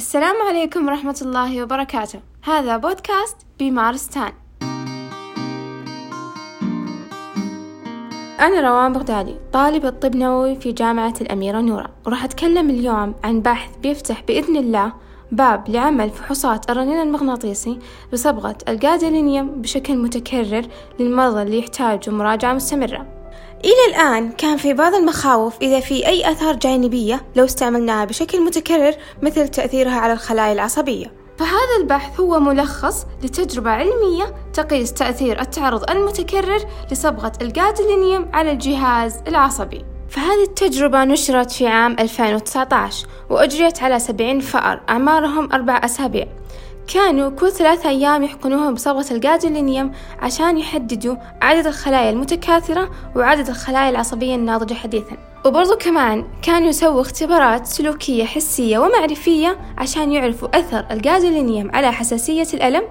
السلام عليكم ورحمة الله وبركاته. هذا بودكاست بمارستان أنا روان بغدادي طالبة طب نووي في جامعة الأميرة نورة وراح أتكلم اليوم عن بحث بيفتح بإذن الله باب لعمل فحوصات الرنين المغناطيسي بصبغة الجادلينيوم بشكل متكرر للمرضى اللي يحتاجوا مراجعة مستمرة. إلى الآن كان في بعض المخاوف إذا في أي آثار جانبية لو استعملناها بشكل متكرر مثل تأثيرها على الخلايا العصبية. فهذا البحث هو ملخص لتجربة علمية تقيس تأثير التعرض المتكرر لصبغة الجادلينيوم على الجهاز العصبي. فهذه التجربة نشرت في عام 2019 وأجريت على 70 فأر أعمارهم أربع أسابيع. كانوا كل ثلاثة أيام يحقنوهم بصبغة الجادولينيوم عشان يحددوا عدد الخلايا المتكاثرة وعدد الخلايا العصبية الناضجة حديثا. وبرضو كمان كانوا يسووا اختبارات سلوكية حسية ومعرفية عشان يعرفوا أثر الجادولينيوم على حساسية الألم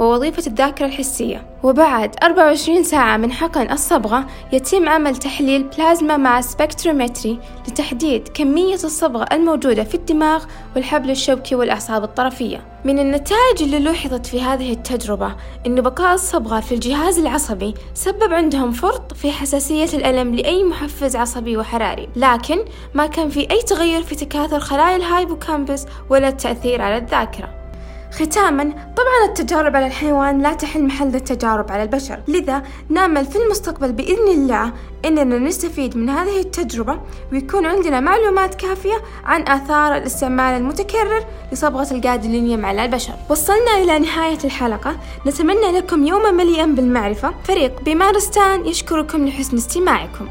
ووظيفة الذاكرة الحسية. وبعد 24 ساعة من حقن الصبغة يتم عمل تحليل بلازما مع spectrometry لتحديد كمية الصبغة الموجودة في الدماغ والحبل الشوكي والأعصاب الطرفية. من النتائج اللي لوحظت في هذه التجربة أن بقاء الصبغة في الجهاز العصبي سبب عندهم فرط في حساسية الألم لأي محفز عصبي وحراري. لكن ما كان في أي تغير في تكاثر خلايا ال hippocampus ولا التأثير على الذاكرة. ختاما طبعا التجارب على الحيوان لا تحل محل التجارب على البشر. لذا نامل في المستقبل بإذن الله إننا نستفيد من هذه التجربة ويكون عندنا معلومات كافية عن آثار الاستعمال المتكرر لصبغة الجادلينيوم على البشر. وصلنا إلى نهاية الحلقة. نتمنى لكم يوما مليئا بالمعرفة. فريق بمارستان يشكركم لحسن استماعكم.